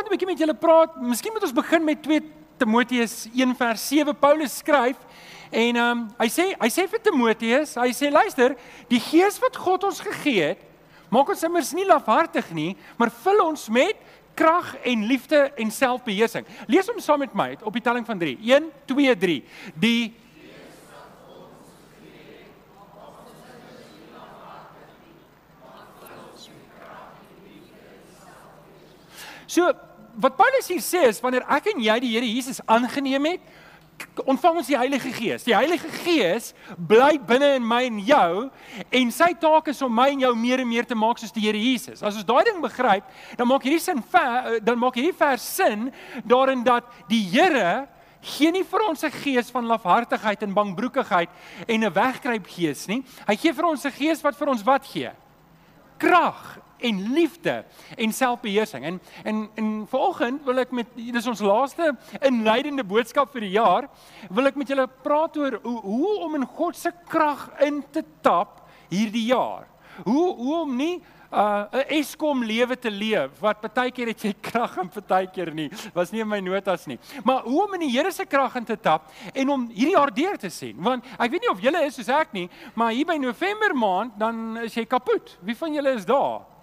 vanoggend 'n bietjie met julle praat. Miskien moet ons begin met 2 Timoteus 1 vers 7. Paulus skryf en ehm um, hy sê hy sê vir Timoteus, hy sê luister, die gees wat God ons gegee het, maak ons immers nie lafhartig nie, maar vul ons met krag en liefde en selfbeheersing. Lees hom saam met my op die telling van 3. 1 2 3. Die So wat Paulus hier sê is wanneer ek en jy die Here Jesus aangeneem het, ontvang ons die Heilige Gees. Die Heilige Gees bly binne in my en jou en sy taak is om my en jou meer en meer te maak soos die Here Jesus. As ons daai ding begryp, dan maak hierdie sin ver, dan maak hierdie vers sin daarin dat die Here gee nie vir ons 'n gees van lafhartigheid en bangbroekigheid en 'n wegkruipgees nie. Hy gee vir ons 'n gees wat vir ons wat gee? Krag en liefde en selfbeheersing. En en en vanoggend wil ek met dis ons laaste inleidende boodskap vir die jaar, wil ek met julle praat oor hoe, hoe om in God se krag in te tap hierdie jaar. Hoe hoe om nie uh 'n Eskom lewe te leef wat partykeer het jy krag en partykeer nie. Was nie in my notas nie. Maar hoe om in die Here se krag in te tap en om hierdie jaar deur te sien. Want ek weet nie of julle is soos ek nie, maar hier by November maand dan is jy kapot. Wie van julle is daar?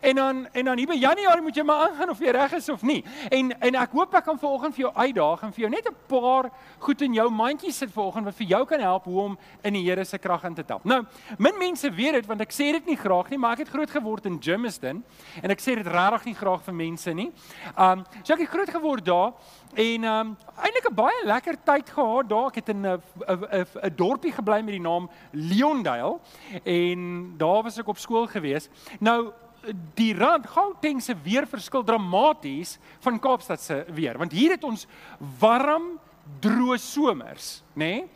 En dan en dan hier by Januarie moet jy maar aangaan of jy reg is of nie. En en ek hoop ek kan vanoggend vir jou uitdaag en vir jou net 'n paar goed in jou mandjie sit vanoggend wat vir jou kan help hoe om in die Here se krag in te tap. Nou, min mense weet dit want ek sê dit nie graag nie, maar ek het groot geword in Germiston en ek sê dit regtig nie graag vir mense nie. Um so ek het groot geword daar en um eintlik 'n baie lekker tyd gehad daar. Ek het in 'n 'n 'n dorpie gebly met die naam Leondale en daar was ek op skool gewees. Nou die rand Gauteng se weer verskil dramaties van Kaapstad se weer. Want hier het ons warm droë somers nê? Nee?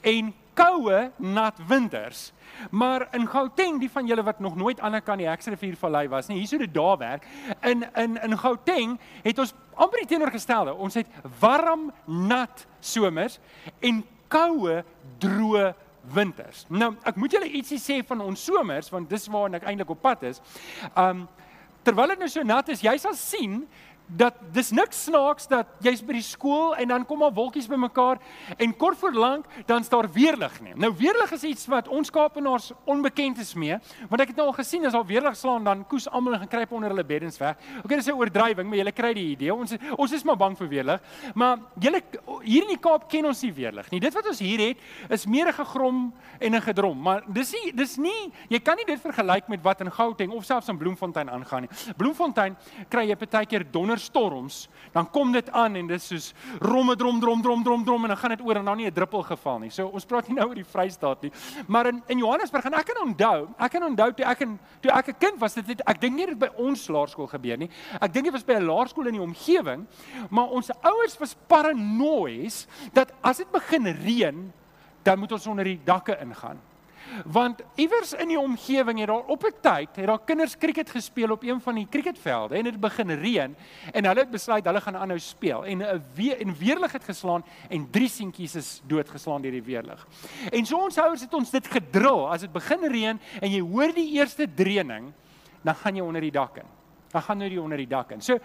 en koue nat winters. Maar in Gauteng die van julle wat nog nooit die kan die Heksrivier vallei was nie hier sou dit daar werk. In in in Gauteng het ons amper die teenoorgestelde. Ons het warm nat somers en koue droë winters. Nou, ek moet julle ietsie sê van ons somers want dis waar ek eintlik op pad is. Um terwyl dit nou so nat is, jy sal sien dat dis niks snaaks dat jy's by die skool en dan kom maar wolkies bymekaar en kort voor lank dan staan weerlig nie. Nou weerlig is iets wat ons Kaapenaars onbekend is mee, want ek het nou al gesien as al weerlig slaan dan koes almal en kruip onder hulle beddens weg. OK, dis 'n oordrywing, maar julle kry die idee. Ons ons is maar bang vir weerlig. Maar julle hier in die Kaap ken ons nie weerlig nie. Dit wat ons hier het is meer 'n gegrom en 'n gedrom, maar dis nie dis nie jy kan nie dit vergelyk met wat in Gauteng of selfs in Bloemfontein aangaan nie. Bloemfontein kry jy partykeer donder storms, dan kom dit aan en dit is soos romme drom drom drom drom drom en dan gaan dit oor en dan nie 'n druppel geval nie. So ons praat nie nou oor die Vrystaat nie. Maar in in Johannesburg en ek kan onthou, ek kan onthou toe ek in toe ek 'n kind was, dit het, ek dink nie dit by ons laerskool gebeur nie. Ek dink dit was by 'n laerskool in die omgewing, maar ons ouers was paranoïes dat as dit begin reën, dan moet ons onder die dakke ingaan want iewers in die omgewing het daar op 'n tyd het daar kinders krieket gespeel op een van die krieketvelde en dit begin reën en hulle het besluit hulle gaan aanhou speel en 'n weer en weerlig het geslaan en drie seentjies is doodgeslaan deur die weerlig. En so ons ouers het ons dit gedrul as dit begin reën en jy hoor die eerste dreuning dan gaan jy onder die dak in. Dan gaan jy onder die dak in. So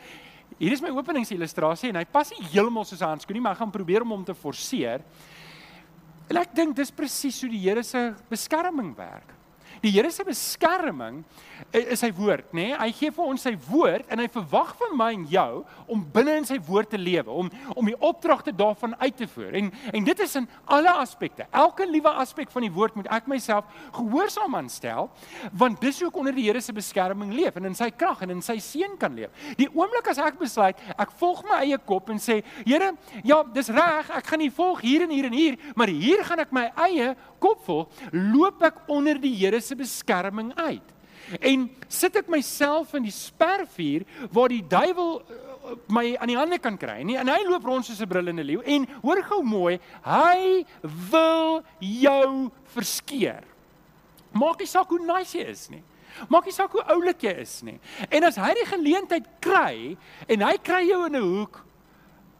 hier is my openingsillustrasie en hy pas nie heeltemal soos 'n handskoen nie maar ek gaan probeer om hom te forceer. En ek dink dis presies hoe die Here se beskerming werk. Die Here se beskerming is sy woord, nê? Nee? Hy gee vir ons sy woord en hy verwag van my en jou om binne in sy woord te lewe, om om die opdragte daarvan uit te voer. En en dit is in alle aspekte. Elke liewe aspek van die woord moet ek myself gehoorsaam aanstel, want dis hoe ek onder die Here se beskerming leef en in sy krag en in sy seën kan leef. Die oomblik as ek besluit, ek volg my eie kop en sê, Here, ja, dis reg, ek gaan nie volg hier en hier en hier, maar hier gaan ek my eie kop volg, loop ek onder die Here se beskerming uit. En sit ek myself in die spervuur waar die duiwel uh, my aan die hande kan kry nie? En hy loop rond soos 'n brullende leeu en hoor gou mooi hy wil jou verskeer. Maak nie saak hoe nice jy is nie. Maak nie saak hoe oulik jy is nie. En as hy die geleentheid kry en hy kry jou in 'n hoek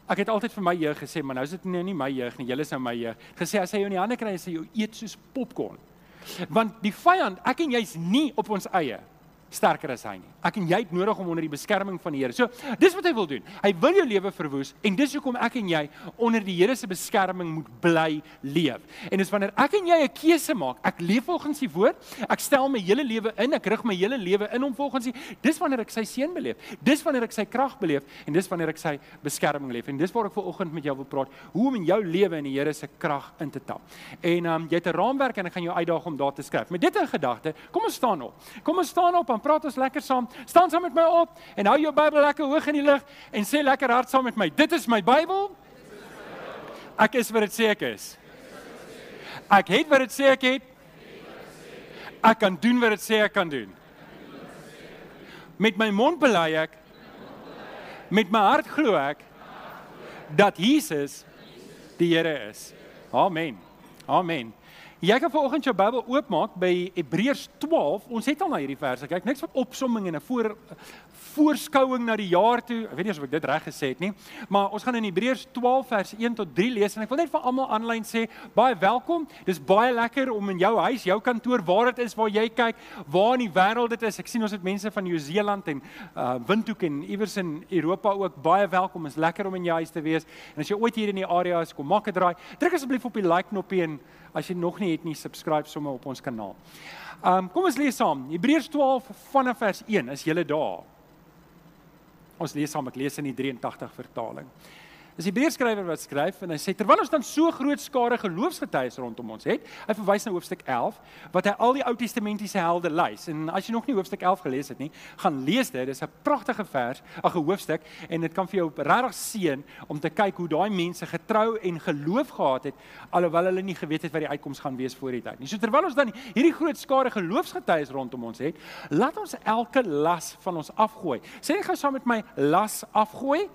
ek het altyd vir my jeug gesê maar nou is dit nou nie my jeug nie julle is nou my jeug. Gesê as hy jou in die hande kry sê jy eet soos popcorn Want die vyand, ek en jy's nie op ons eie sterker as hy nie. Ek en jy het nodig om onder die beskerming van die Here. So, dis wat hy wil doen. Hy wil jou lewe verwoes en dis hoekom ek en jy onder die Here se beskerming moet bly leef. En dis wanneer ek en jy 'n keuse maak, ek leef volgens die woord, ek stel my hele lewe in, ek rig my hele lewe in om volgens die dis wanneer ek sy seën beleef. Dis wanneer ek sy krag beleef en dis wanneer ek sy beskerming leef. En dis waar ek ver oggend met jou wil praat, hoe om in jou lewe in die Here se krag in te tap. En ehm um, jy het 'n raamwerk en ek gaan jou uitdaag om daar te skryf. Met dit in gedagte, kom ons staan op. Kom ons staan op en praat ons lekker saam. Staan saam met my op en hou jou Bybel lekker hoog in die lug en sê lekker hard saam met my. Dit is my Bybel. Ek is wat dit sê ek is. Ek het wat dit sê ek het. Ek kan doen wat dit sê ek kan doen. Met my mond bely ek met my hart glo ek dat Jesus die Here is. Amen. Amen. Jy kan vanoggend jou Bybel oopmaak by Hebreërs 12. Ons het al na hierdie verse kyk. Niks van opsomming en 'n voor voorskouing na die jaar toe. Ek weet nie of ek dit reg gesê het nie, maar ons gaan in Hebreërs 12 vers 1 tot 3 lees en ek wil net vir almal aanlyn sê, baie welkom. Dis baie lekker om in jou huis, jou kantoor, waar dit is waar jy kyk, waar in die wêreld dit is. Ek sien ons het mense van Nieu-Seeland en uh Windhoek en iewers in Europa ook baie welkom. Is lekker om in jou huis te wees. En as jy ooit hier in die area is, kom maak 'n draai. Druk asseblief op die like knoppie en as jy nog nie het nie, subscribe sommer op ons kanaal. Um kom ons lees saam. Hebreërs 12 vanaf vers 1. Is jy daar? Ons lees saam, ek lees in die 83 vertaling. Dis die Hebreërskrywer wat skryf en hy sê terwyl ons dan so groot skare geloofsgetuies rondom ons het, hy verwys na hoofstuk 11 wat hy al die Ou Testamentiese helde lys. En as jy nog nie hoofstuk 11 gelees het nie, gaan lees dit. Dis 'n pragtige vers, 'n hoofstuk en dit kan vir jou regtig seën om te kyk hoe daai mense getrou en geloof gehad het alhoewel hulle nie geweet het wat die uitkoms gaan wees voor die tyd nie. So terwyl ons dan hierdie groot skare geloofsgetuies rondom ons het, laat ons elke las van ons afgooi. Sê jy gou saam met my las afgooi?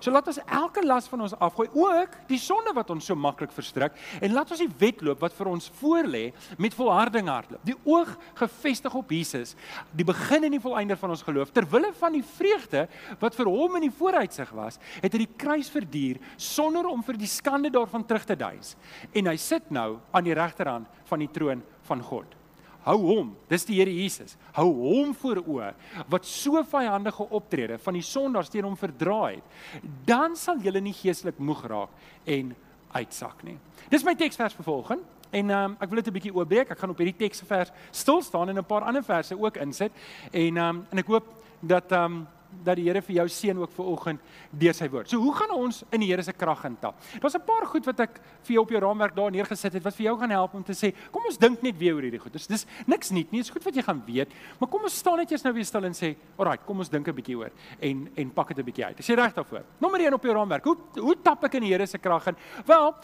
So laat ons elke las van ons afgooi, ook die sonde wat ons so maklik verstrik en laat ons die wedloop wat vir ons voorlê met volharding hardloop. Die oog gefestig op Jesus, die begin en die volëinder van ons geloof. Ter wille van die vreugde wat vir hom in die vooruitsig was, het hy die kruis verduur sonder om vir die skande daarvan terug te duis. En hy sit nou aan die regterhand van die troon van God. Hou hom, dis die Here Jesus. Hou hom voor oë wat so vyandige optrede van die sondaars teen hom verdraai het. Dan sal julle nie geestelik moeg raak en uitsak nie. Dis my teksvers vir volgende. En um, ek wil dit 'n bietjie oopbreek. Ek gaan op hierdie teksvers stil staan en 'n paar ander verse ook insit. En um, en ek hoop dat um, dat die Here vir jou seën ook vir oggend deur sy woord. So hoe gaan ons in die Here se krag intap? Daar's 'n paar goed wat ek vir jou op jou raamwerk daar neergesit het wat vir jou gaan help om te sê, kom ons dink net weer oor hierdie goed. Dis dis niks nuut nie. Dit is goed wat jy gaan weet, maar kom ons staan net eers nou weer stil en sê, "Alraai, kom ons dink 'n bietjie oor en en pak dit 'n bietjie uit." Is jy reg daarvoor? Nommer 1 op jou raamwerk. Hoe hoe tap ek in die Here se krag in? Wel,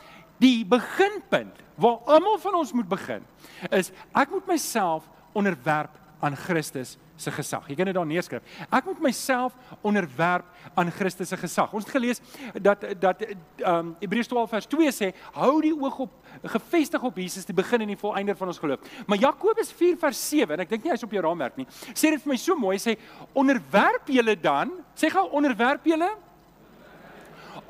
die beginpunt waar almal van ons moet begin is ek moet myself onderwerp aan Christus se gesag. Jy kan dit daar neerskryf. Ek moet myself onderwerp aan Christus se gesag. Ons het gelees dat dat ehm um, Hebreërs 12 vers 2 sê, hou die oog op gefestig op Jesus die begin en die volëinder van ons geloof. Maar Jakobus 4 vers 7 en ek dink nie hy's op jou raamwerk nie. Sê dit vir my so mooi sê onderwerp julle dan, sê gou onderwerp julle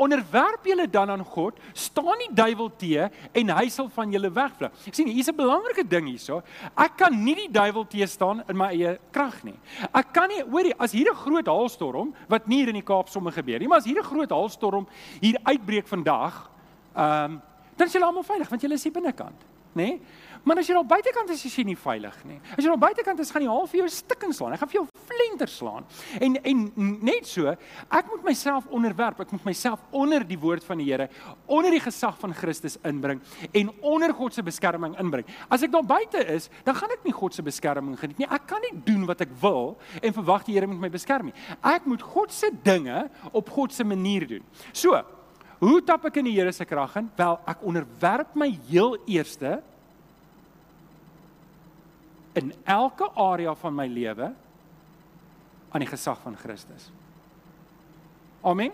onderwerp julle dan aan God, staan die duiwel te en hy sal van julle wegvlug. Sien hier's 'n belangrike ding hierso. Ek kan nie die duiwel te staan in my eie krag nie. Ek kan nie, hoorie, as hier 'n groot haalstorm wat nie hier in die Kaap sommer gebeur nie, maar as hier 'n groot haalstorm hier uitbreek vandag, ehm um, dan is julle almal veilig want julle is hier binnekant, nê? Nee? Maar as jy nou buitekant is, is jy nie veilig nie. As jy nou buitekant is, gaan die haal vir jou stikken slaan. Hy gaan vir jou flenter slaan. En en net so, ek moet myself onderwerp. Ek moet myself onder die woord van die Here, onder die gesag van Christus inbring en onder God se beskerming inbring. As ek daar buite is, dan gaan ek nie God se beskerming geniet nie. Ek kan nie doen wat ek wil en verwag die Here moet my beskerm nie. Ek moet God se dinge op God se manier doen. So, hoe tap ek in die Here se krag in? Wel, ek onderwerp my heel eerste in elke area van my lewe aan die gesag van Christus. Amen.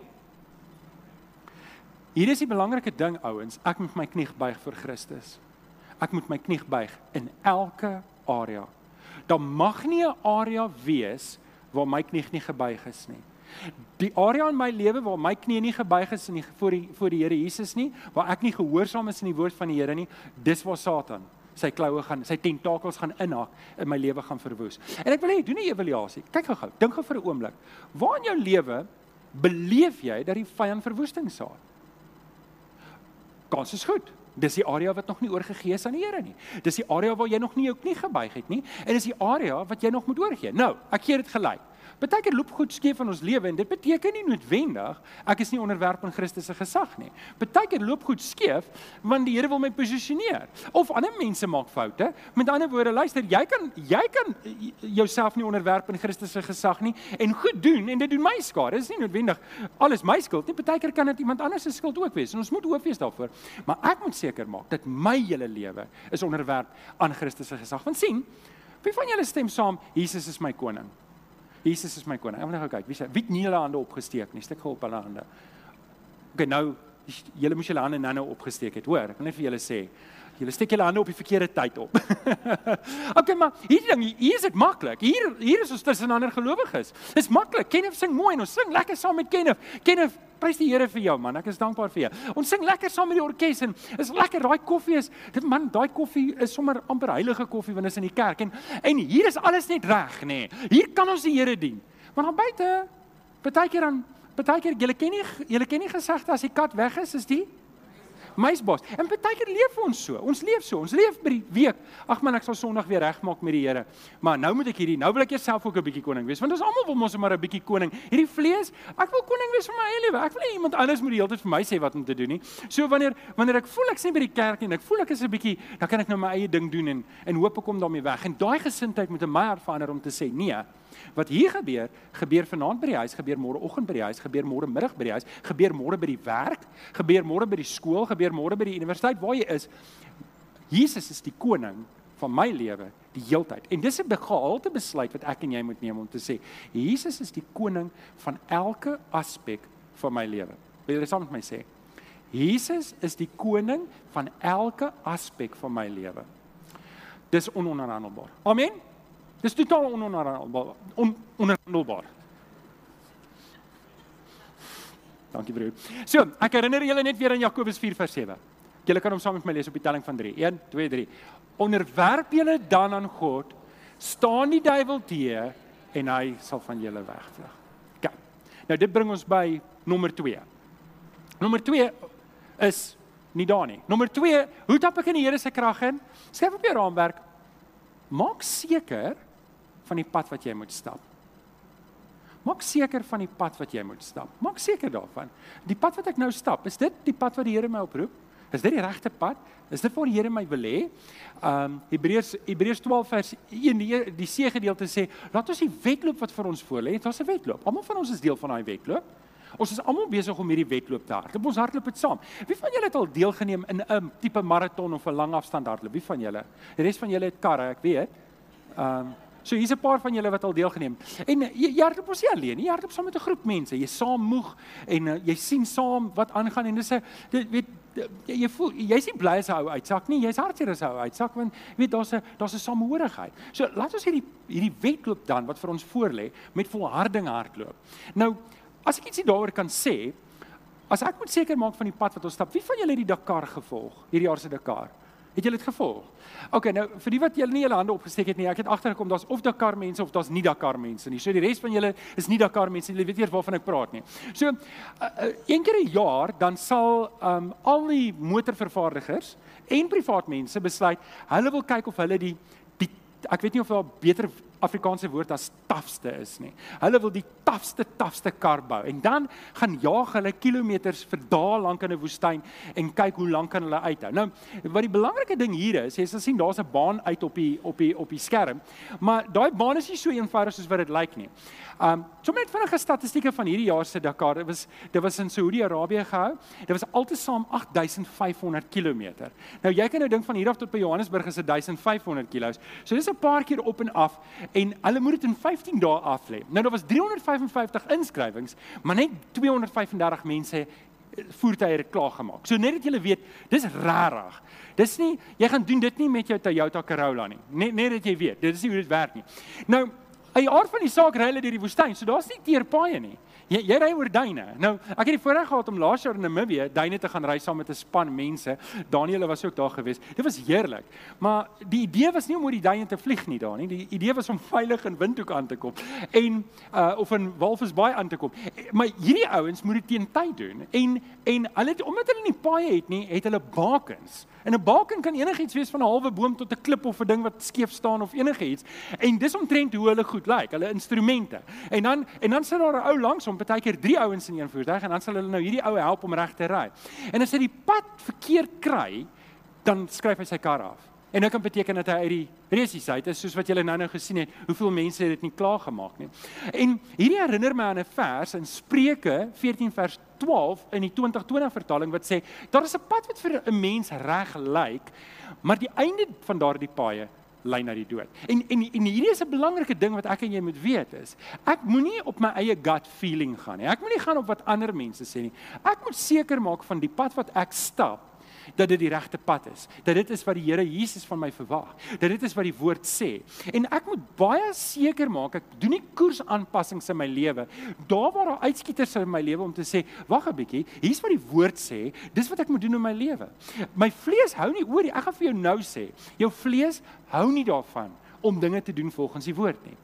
Hier is die belangrike ding ouens, ek moet my knie buig vir Christus. Ek moet my knie buig in elke area. Daar mag nie 'n area wees waar my knie nie gebuig is nie. Die area in my lewe waar my knie nie gebuig is in die voor die voor die Here Jesus nie, waar ek nie gehoorsaam is aan die woord van die Here nie, dis waar Satan sy kloue gaan, sy tentakels gaan inhak in my lewe gaan verwoes. En ek wil hê doen 'n evaluasie. Kyk gou-gou, dink gou vir 'n oomblik. Waar in jou lewe beleef jy dat die vyand verwoesting saai? Kans is goed. Dis die area wat nog nie oorgegee is aan die Here nie. Dis die area waar jy nog nie jou knie gebuig het nie en dis die area wat jy nog moet oorgee. Nou, ek gee dit gelyk. Partykeer loop goed skeef in ons lewe en dit beteken nie noodwendig ek is nie onderwerp aan Christus se gesag nie. Partykeer loop goed skeef want die Here wil my posisioneer. Of ander mense maak foute. Met ander woorde, luister, jy kan jy kan jouself nie onderwerp aan Christus se gesag nie en goed doen en dit doen my skade. Dit is nie noodwendig alles my skuld nie. Partykeer kan dit iemand anders se skuld ook wees en ons moet oop wees daarvoor. Maar ek moet seker maak dat my hele lewe is onderwerp aan Christus se gesag. Want sien, wie van julle stem saam Jesus is my koning? Jesus is my koning. Ek wil net gou kyk. Wie sê wie het nie hulle hande opgesteek nie? Steek gou op hulle hande. OK, nou julle moes julle hande nou-nou opgesteek het. Hoor, ek wil net vir julle sê, julle steek julle hande op die verkeerde tyd op. OK, maar hierdie ding, hier is dit maklik. Hier hier is ons tussen ander gelowiges. Dis maklik. Kenneth sing mooi en ons sing lekker saam met Kenneth. Kenneth Prys die Here vir jou man. Ek is dankbaar vir jou. Ons sing lekker saam met die orkes en is lekker. Daai koffie is dit man, daai koffie is sommer amper heilige koffie wanneer is in die kerk en en hier is alles net reg, nê. Nee. Hier kan ons die Here dien. Maar dan buite, partykeer dan partykeer julle ken nie julle ken nie gesegde as die kat weg is, is die meisbos. En baie keer leef ons so. Ons leef so. Ons leef by die week. Ag man, ek sal Sondag weer regmaak met die Here. Maar nou moet ek hierdie, nou wil ek jouself ook 'n bietjie koning wees. Want ons almal wil mos maar 'n bietjie koning. Hierdie vlees, ek wil koning wees vir my eie lewe. Ek wil nie iemand anders moet die hele tyd vir my sê wat om te doen nie. So wanneer wanneer ek voel ek sien by die kerk en ek voel ek is 'n bietjie, dan kan ek nou my eie ding doen en en hoop ek kom daarmee weg. En daai gesindheid moet in my hart verander om te sê, nee, Wat hier gebeur, gebeur vanaand by die huis, gebeur môreoggend by die huis, gebeur môre middag by die huis, gebeur môre by die werk, gebeur môre by die skool, gebeur môre by die universiteit waar jy is. Jesus is die koning van my lewe die heeltyd. En dis 'n gehalte besluit wat ek en jy moet neem om te sê, Jesus is die koning van elke aspek van my lewe. Wil jy saam met my sê? Jesus is die koning van elke aspek van my lewe. Dis ononderhandelbaar. Amen. Dis totaal ononderhandelbaar. On, ononderhandelbaar. Dankie broer. So, ek herinner julle net weer aan Jakobus 4:7. Julle kan hom saam met my lees op die telling van 3. 1 2 3. Onderwerp julle dan aan God, staan die duiwel teë en hy sal van julle wegvlug. OK. Nou dit bring ons by nommer 2. Nommer 2 is nie daar nie. Nommer 2, hoe tap ek in die Here se krag in? Skryf op jou raamwerk. Maak seker van die pad wat jy moet stap. Maak seker van die pad wat jy moet stap. Maak seker daarvan. Die pad wat ek nou stap, is dit die pad wat die Here my oproep? Is dit die regte pad? Is dit waar die Here my wil hê? Um Hebreërs Hebreërs 12 vers 1 die, die see gedeelte sê, laat ons die wedloop wat vir ons voor lê, dit is 'n wedloop. Almal van ons is deel van daai wedloop. Ons is almal besig om hierdie wedloop te hardloop. Ons hardloop dit saam. Wie van julle het al deelgeneem in 'n tipe maraton of 'n lang afstand hardloop? Wie van julle? Die res van julle het karre, ek weet. Um So hier's 'n paar van julle wat al deelgeneem. En eh, jy, jy hardloop mos nie alleen nie, jy hardloop saam met 'n groep mense. Jy saam moeg en uh, jy sien saam wat aangaan en dis 'n weet jy, jy voel jy's nie bly as 'n ou uitsak nie, jy's hartseer as 'n ou uitsak want weet daar's 'n daar's 'n samehorigheid. So laat ons hierdie hierdie wedloop dan wat vir ons voorlê met volharding hardloop. Nou, as ek ietsie daaroor kan sê, as ek moet seker maak van die pad wat ons stap, wie van julle het die Dakar gevolg? Hierdie jaar se Dakar? Het julle dit gevolg? OK, nou vir die wat julle nie julle hande opgesteek het nie, ek het agtergekom daar's of Dakar mense of daar's nie Dakar mense nie. So die res van julle is nie Dakar mense. Julle weet eers waarvan ek praat nie. So uh, uh, een keer 'n jaar dan sal um al die motorvervaardigers en privaat mense besluit hulle wil kyk of hulle die die ek weet nie of daar beter Afrikaanse woord as tafste is nie. Hulle wil die tafste tafste kar bou en dan gaan jaag hulle kilometers vir dae lank in 'n woestyn en kyk hoe lank kan hulle uithou. Nou, wat die belangrike ding hier is, jy sal sien daar's 'n baan uit op die op die op die skerm, maar daai baan is nie so eenvoudig soos wat dit lyk nie. Um, sommer net vinnige statistieke van hierdie jaar se Dakar. Dit was dit was in Saudi-Arabië gehou. Dit was altesaam 8500 km. Nou jy kan nou dink van hier af tot by Johannesburg is dit 1500 km. So dis 'n paar keer op en af en hulle moet dit in 15 dae af lê. Nou daar was 355 inskrywings, maar net 235 mense eh, voertuie het klaar gemaak. So net dat julle weet, dis rarig. Dis nie jy gaan doen dit nie met jou Toyota Corolla nie. Net net dat jy weet, dit is nie hoe dit werk nie. Nou, 'n jaar van die saak ry hulle deur die woestyn, so daar's nie teerpaaie nie. Jy jy ry oor duine. Nou, ek het die voorreg gehad om laas jaar in Namibië duine te gaan ry saam met 'n span mense. Daniel was ook daar gewees. Dit was heerlik. Maar die idee was nie om oor die duine te vlieg nie daar nie. Die idee was om veilig in Windhoek aan te kom en uh of in Walvisbaai aan te kom. Maar hierdie ouens moet dit teen tyd doen. En en hulle omdat hulle nie paaie het nie, het hulle bakens. En 'n baken kan enigiets wees van 'n halwe boom tot 'n klip of 'n ding wat skeef staan of enigiets. En dis omtrent hoe hulle goed lyk, hulle instrumente. En dan en dan sit daar 'n ou langs hom, baie keer 3 ouens in een voertuig en dan sal hulle nou hierdie ou help om reg te ry. En as hy die pad verkeerd kry, dan skryf hy sy kar af. En dit kan beteken dat hy uit die resies uit is soos wat julle nou-nou gesien het, hoeveel mense het dit nie klaar gemaak nie. En hierdie herinner my aan 'n vers in Spreuke 14 vers 12 in die 2020 vertaling wat sê daar is 'n pad wat vir 'n mens reg lyk, maar die einde van daardie paaie lei na die dood. En en en hierdie is 'n belangrike ding wat ek en jy moet weet is, ek moenie op my eie gut feeling gaan nie. Ek moenie gaan op wat ander mense sê nie. Ek moet seker maak van die pad wat ek stap dat dit die regte pad is. Dat dit is wat die Here Jesus van my verwag. Dat dit is wat die woord sê. En ek moet baie seker maak ek doen nie koersaanpassings in my lewe. Daar waar daar uitskieters in my lewe om te sê, wag 'n bietjie, hier's wat die woord sê. Dis wat ek moet doen in my lewe. My vlees hou nie oor nie. Ek gaan vir jou nou sê, jou vlees hou nie daarvan om dinge te doen volgens die woord nie.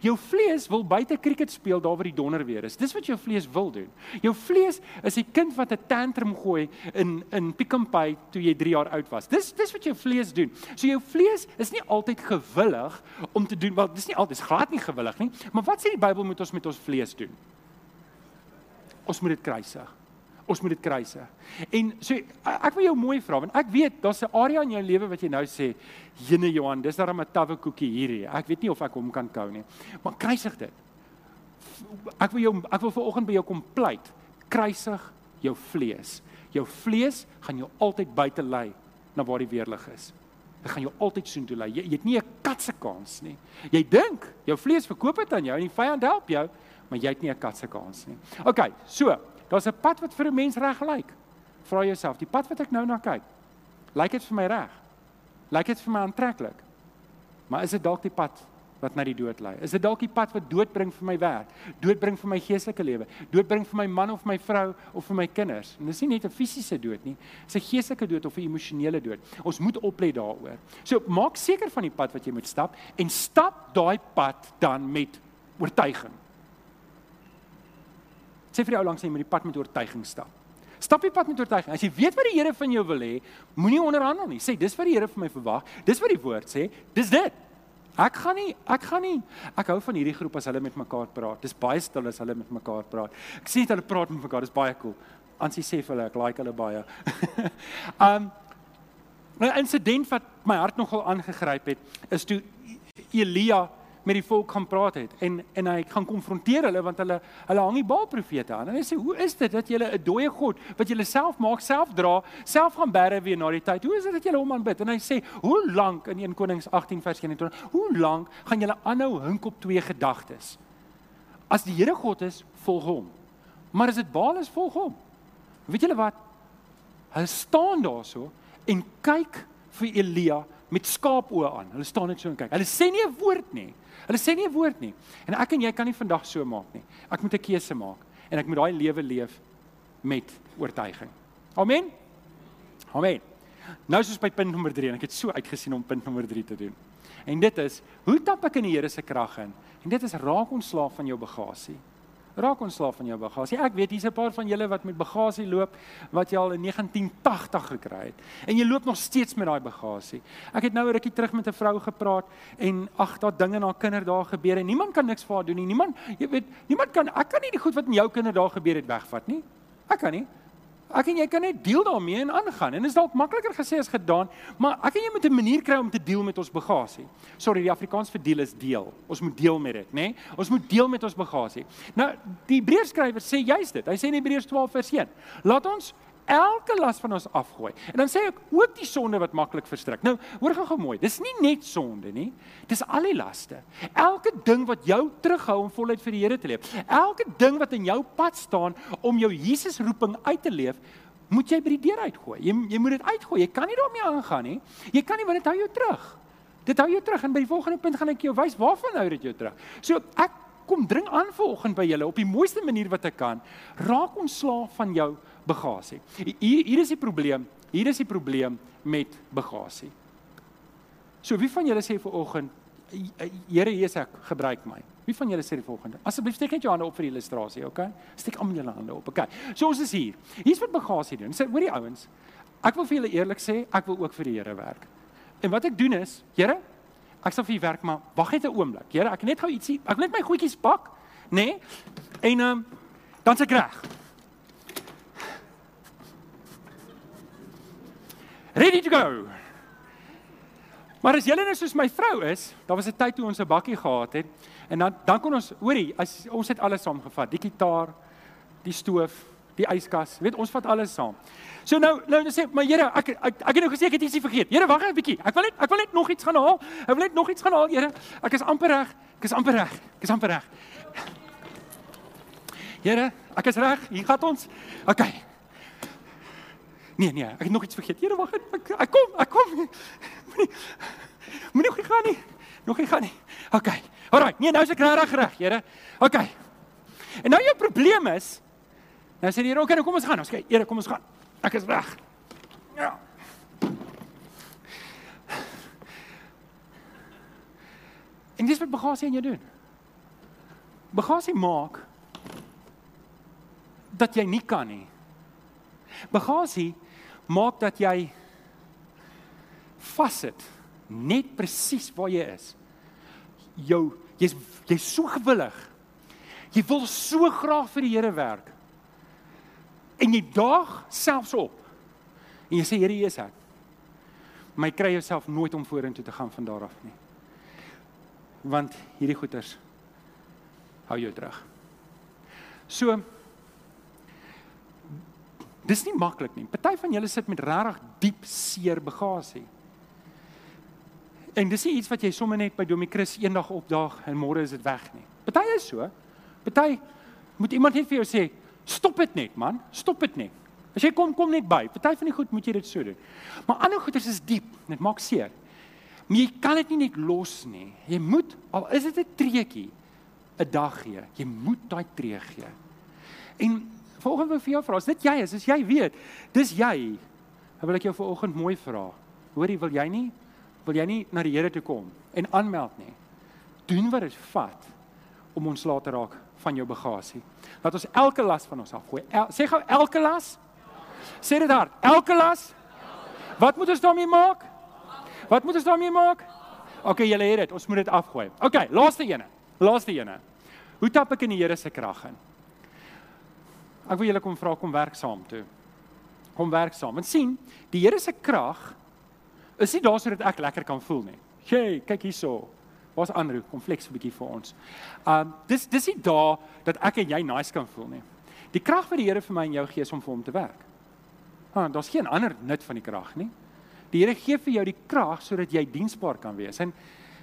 Jou vlees wil buite cricket speel daar waar die donder weer is. Dis wat jou vlees wil doen. Jou vlees is 'n kind wat 'n tantrum gooi in in Pick n Pay toe jy 3 jaar oud was. Dis dis wat jou vlees doen. So jou vlees is nie altyd gewillig om te doen wat dis nie altyd glad nie gewillig nie. Maar wat sê die Bybel moet ons met ons vlees doen? Ons moet dit kruisig ons moet dit kruise. En so ek wil jou mooi vra want ek weet daar's 'n area in jou lewe wat jy nou sê, "Jene Johan, dis daar 'n tawe koekie hierdie. Ek weet nie of ek hom kan kou nie." Maar kruisig dit. Ek wil jou ek wil vanoggend by jou kom pleit. Kruisig jou vlees. Jou vlees gaan jou altyd buite lei na waar die weerlig is. Dit gaan jou altyd soontoe lei. Jy, jy het nie 'n kat se kans nie. Jy dink jou vlees verkoop dit aan jou en die vyand help jou, maar jy het nie 'n kat se kans nie. OK, so Daar's 'n pad wat vir 'n mens reg lyk. Vra jouself, die pad wat ek nou na kyk, lyk dit vir my reg? Lyk dit vir my aantreklik? Maar is dit dalk die pad wat na die dood lei? Is dit dalk die pad wat dood bring vir my werk, dood bring vir my geestelike lewe, dood bring vir my man of my vrou of vir my kinders? En dis nie net 'n fisiese dood nie, dis 'n geestelike dood of 'n emosionele dood. Ons moet oplet daaroor. So maak seker van die pad wat jy moet stap en stap daai pad dan met oortuiging. Sê vir die ou langs jy moet die pad met oortuiging stap. Stap die pad met oortuiging. As jy weet wat die Here van jou wil hê, moenie onderhandel nie. Sê dis wat die Here vir my verwag. Dis wat die woord sê. Dis dit. Ek gaan nie ek gaan nie ek hou van hierdie groep as hulle met mekaar praat. Dis baie stil as hulle met mekaar praat. Ek sien hulle praat met mekaar. Dis baie cool. Ansie sê vir hulle ek like hulle baie. um 'n insident wat my hart nogal aangegryp het is toe Elia met die volk gaan praat het en en hy gaan konfronteer hulle want hulle hulle hang die Baal profete aan. En hy sê, "Hoe is dit dat julle 'n dooie god wat julle self maak, self dra, self gaan bære weer na die tyd? Hoe is dit dat julle hom aanbid?" En hy sê, "Hoe lank in 1 Konings 18 vers 21? Hoe lank gaan julle aanhou hink op twee gedagtes? As die Here God is, volg hom. Maar as dit Baal is, volg hom." Weet julle wat? Hulle staan daarso en kyk vir Elia met skaapoë aan. Hulle staan net so en kyk. Hulle sê nie 'n woord nie. Hulle sê nie 'n woord nie. En ek en jy kan nie vandag so maak nie. Ek moet 'n keuse maak en ek moet daai lewe leef met oortuiging. Amen. Amen. Nou is ons by punt nommer 3 en ek het so uitgesien om punt nommer 3 te doen. En dit is hoe tap ek in die Here se krag in? En dit is raak ontslaaf van jou bagasie raak ontslaaf van jou bagasie. Ek weet hier's 'n paar van julle wat met bagasie loop wat jy al in 1980 gekry het en jy loop nog steeds met daai bagasie. Ek het nou 'n rukkie terug met 'n vrou gepraat en ag, daar dinge na kinderdae gebeur en niemand kan niks vir haar doen nie. Niemand, jy weet, niemand kan ek kan nie die goed wat in jou kinderdae gebeur het wegvat nie. Ek kan nie. Ek en jy kan net deel daarmee en aangaan. En dit is dalk makliker gesê as gedaan, maar ek en jy moet 'n manier kry om te deel met ons bagasie. Sorry, die Afrikaans vir deel is deel. Ons moet deel met dit, né? Nee? Ons moet deel met ons bagasie. Nou, die Hebreërskrywer sê juist dit. Hy sê in Hebreërs 12 vers 1: "Laat ons elke las van ons afgooi. En dan sê ek ook die sonde wat maklik verstrik. Nou, hoor gou-gou mooi. Dis nie net sonde nie. Dis al die laste. Elke ding wat jou terughou om voluit vir die Here te leef. Elke ding wat in jou pad staan om jou Jesus roeping uit te leef, moet jy by die deur uitgooi. Jy jy moet dit uitgooi. Jy kan nie daarmee aangaan nie. Jy kan nie want dit hou jou terug. Dit hou jou terug en by die volgende punt gaan ek jou wys waarvan hou dit jou terug. So ek kom dring aan vanoggend by julle op die mooiste manier wat ek kan. Raak ontslaaf van jou bagasie. Hier hier is die probleem. Hier is die probleem met bagasie. So wie van julle sê vanoggend Here Jesus gebruik my. Wie van julle sê die volgende? Asseblief steek net jou hande op vir die illustrasie, okay? Steek almal julle hande op, okay? So ons is hier. Hier's wat bagasie doen. Sê hoor die ouens, ek wil vir julle eerlik sê, ek wil ook vir die Here werk. En wat ek doen is, Here, ek sal vir u werk, maar wag net 'n oomblik. Here, ek net gou ietsie, ek net my goedjies pak, nê? Nee? En ehm um, dan's ek reg. Ready to go. Maar as julle net soos my vrou is, daar was 'n tyd toe ons 'n bakkie gehad het en dan dan kon ons, hoorie, as ons het alles saamgevat, die gitaar, die stoof, die yskas, weet ons vat alles saam. So nou nou sê maar Here, ek ek ek het nou gesê ek het ietsie vergeet. Here, wag 'n bietjie. Ek wil net ek wil net nog iets gaan haal. Ek wil net nog iets gaan haal, Here. Ek is amper reg. Ek is amper reg. Ek is amper reg. Here, ek is reg. Hier gaan ons. OK. Nee, nee, ek het nog iets vergeet. Here, wag, ek, ek kom, ek kom. Moenie Moenie nog gaan nie. Nog nie gaan nie. OK. Alraai. Nee, nou is ek reg reg, Here. OK. En nou jou probleem is Nou sê die Here, "Oké, nou kom ons gaan. Ons kyk, Here, kom ons gaan. Ek is reg." Ja. En dis wat bagasie aan jou doen. Bagasie maak dat jy nie kan nie. Bagasie maak dat jy vassit net presies waar jy is. Jou jy's jy's so gewillig. Jy wil so graag vir die Here werk. En jy daag selfs op. En jy sê Here Jesus ek. My kry jouself nooit om vorentoe te gaan van daar af nie. Want hierdie goeters hou jou terug. So Dis nie maklik nie. Party van julle sit met regtig diep seer bagasie. En dis nie iets wat jy sommer net by Domie Chris eendag opdaag en môre is dit weg nie. Party is so. Party moet iemand net vir jou sê, stop dit net man, stop dit net. As jy kom kom net by. Party van die goed moet jy dit so doen. Maar ander goeders is diep. Dit maak seer. Maar jy kan dit nie net los nie. Jy moet al is dit 'n treetjie 'n dag gee. Jy moet daai tree gee. En volgende vir jou vra, is dit jy is, as jy weet, dis jy. Dan wil ek jou vanoggend mooi vra. Hoorie, wil jy nie wil jy nie na die Here toe kom en aanmeld nie? Doen wat dit vat om ons laat raak van jou bagasie. Laat ons elke las van ons afgooi. El, sê gou elke las. Sê dit hard. Elke las. Wat moet ons daarmee maak? Wat moet ons daarmee maak? OK, julle het dit. Ons moet dit afgooi. OK, laaste ene. Laaste ene. Hoe tap ek in die Here se krag in? Ek wil julle kom vra kom werk saam toe. Kom werk saam. Want sien, die Here se krag is nie daar sodat ek lekker kan voel nie. Hey, kyk hierso. Waar's Andrew? Kom flex 'n bietjie vir ons. Um dis dis nie daar dat ek en jy nice kan voel nie. Die krag wat die Here vir my en jou gee is om vir hom te werk. Ah, daar's geen ander nut van die krag nie. Die Here gee vir jou die krag sodat jy diensbaar kan wees. En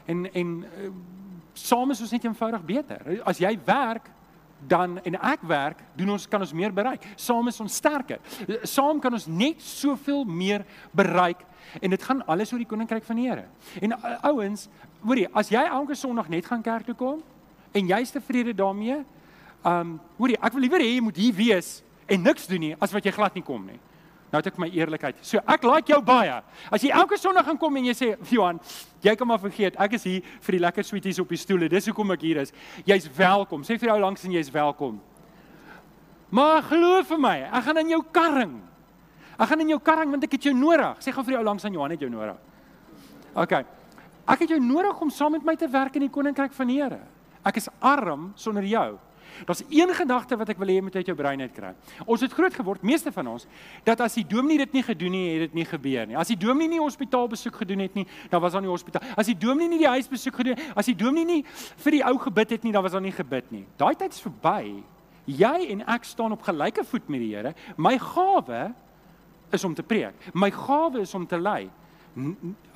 en en uh, saam is ons net eenvoudig beter. As jy werk, dan en ek werk, doen ons kan ons meer bereik. Saam is ons sterker. Saam kan ons net soveel meer bereik en dit gaan alles oor die koninkryk van die Here. En uh, ouens, hoorie, as jy elke Sondag net gaan kerk toe kom en jy's tevrede daarmee, um hoorie, ek wil liewer hê jy moet hier wees en niks doen nie as wat jy glad nie kom nie. Nou het ek my eerlikheid. So ek like jou baie. As jy elke Sondag gaan kom en jy sê Johan, jy kan maar vergeet, ek is hier vir die lekker sweeties op die stoele. Dis hoekom ek hier is. Jy's welkom. Sê vir jou langs en jy's welkom. Maar glo vir my, ek gaan in jou karring. Ek gaan in jou karring want ek het jou nodig. Sê gou vir jou langs aan Johan het jou nodig. OK. Ek het jou nodig om saam met my te werk in die koninkryk van die Here. Ek is arm sonder jou. Daar's een gedagte wat ek wil hê moet uit jou brein uitkry. Ons het groot geword, meeste van ons, dat as die dominee dit nie gedoen nie, het dit nie gebeur nie. As die dominee nie hospitaal besoek gedoen het nie, dan was daar nie hospitaal. As die dominee nie die huis besoek gedoen het, as die dominee nie vir die ou gebid het nie, dan was daar nie gebid nie. Daai tyd is verby. Jy en ek staan op gelyke voet met die Here. My gawe is om te preek. My gawe is om te lei.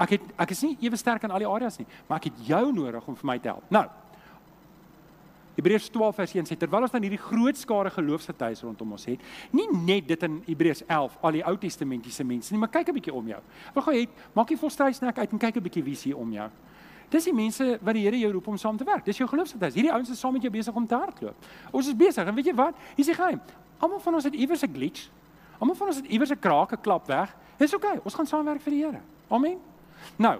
Ek het ek is nie ewe sterk in al die areas nie, maar ek het jou nodig om vir my te help. Nou, Hebreërs 12 vers 1 sê terwyl ons dan hierdie groot skare geloofsgetuies rondom ons het, nie net dit in Hebreërs 11 al die Ou Testamentiese mense nie, maar kyk 'n bietjie om jou. Wat gou het, maak jy volstrysnek uit en kyk 'n bietjie wie is hier om jou. Dis die mense wat die Here jou roep om saam te werk. Dis jou geloofsgetuies. Hierdie ouens is saam met jou besig om te hardloop. Ons is besig en weet jy wat? Hier is die geheim. Almal van ons het iewers 'n glitch. Almal van ons het iewers 'n krake klap weg. Dis oukei. Okay. Ons gaan saam werk vir die Here. Amen. Nou.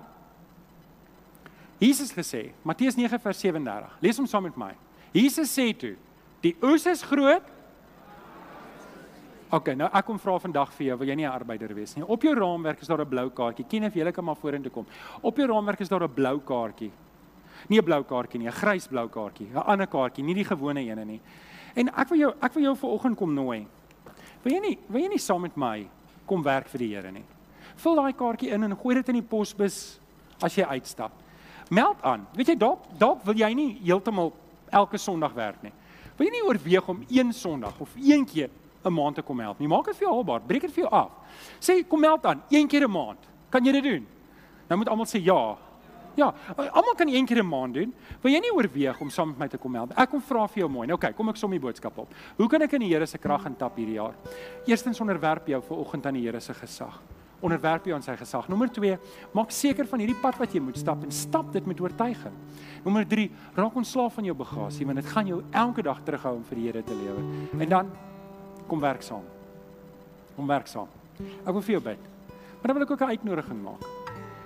Jesus gesê, Matteus 9 vers 37. Lees hom saam met my. Jesus sê toe: "Die oes is groot, OK, nou ek kom vra vandag vir jou, wil jy nie 'n arbeider wees nie? Op jou raamwerk is daar 'n blou kaartjie. Ken of jy kan maar vorentoe kom. Op jou raamwerk is daar 'n blou kaartjie. Nie 'n blou kaartjie nie, 'n grys blou kaartjie, 'n ander kaartjie, nie die gewone ene nie. En ek wil jou ek wil jou vanoggend kom nooi. Wil jy nie wil jy nie saam met my kom werk vir die Here nie? Vul daai kaartjie in en gooi dit in die posbus as jy uitstap. Meld aan. Weet jy dalk dalk wil jy nie heeltemal elke Sondag werk nie. Wil jy nie oorweeg om een Sondag of een keer 'n maand te kom help nie. Maak dit vir jou haalbaar. Breek dit vir jou af. Sê kom help dan een keer 'n maand. Kan jy dit doen? Nou moet almal sê ja. Ja, almal kan een keer 'n maand doen. Wil jy nie oorweeg om saam met my te kom help? Ek kom vra vir jou mooi. Nou kyk, kom ek som die boodskap op. Hoe kan ek in die Here se krag intap hierdie jaar? Eerstens onderwerp jou vir oggend aan die Here se gesag. Onderwerp jou aan sy gesag. Nommer 2, maak seker van hierdie pad wat jy moet stap en stap dit met oortuiging. Nommer 3, raak ontslaaf van jou bagasie want dit gaan jou elke dag terughou om vir die Here te lewe. En dan kom werk saam. Kom werk saam. Ek wil vir jou bid. Maar dan wil ek ook 'n uitnodiging maak.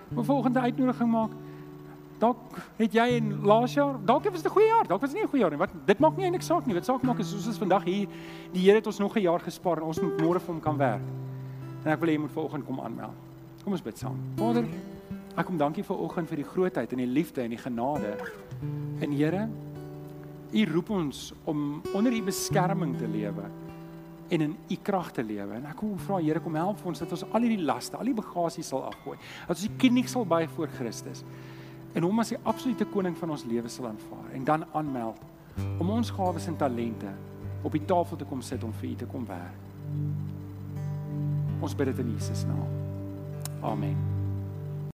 Wil volgende uitnodiging maak. Dalk het jy in laas jaar, dalk het dit 'n goeie jaar, dalk was dit nie 'n goeie jaar nie. Wat dit maak nie eintlik saak nie. Wat saak maak is ons vandag hier, die Here het ons nog 'n jaar gespaar en ons moet môre vir hom kan werk. En ek wil hê jy moet vanoggend kom aanmeld. Kom ons bid saam. Vader, ek kom dankie vir oggend vir die grootheid en die liefde en die genade. En Here, U roep ons om onder U beskerming te lewe en in u krag te lewe. En ek kom vra Here kom help vir ons dat ons al hierdie laste, al die bagasie sal afgooi. Dat ons die kniek sal buig voor Christus en hom as die absolute koning van ons lewe sal aanvaar en dan aanmeld om ons gawes en talente op die tafel te kom sit om vir u te kom werk. Ons bid dit in Jesus naam. Amen.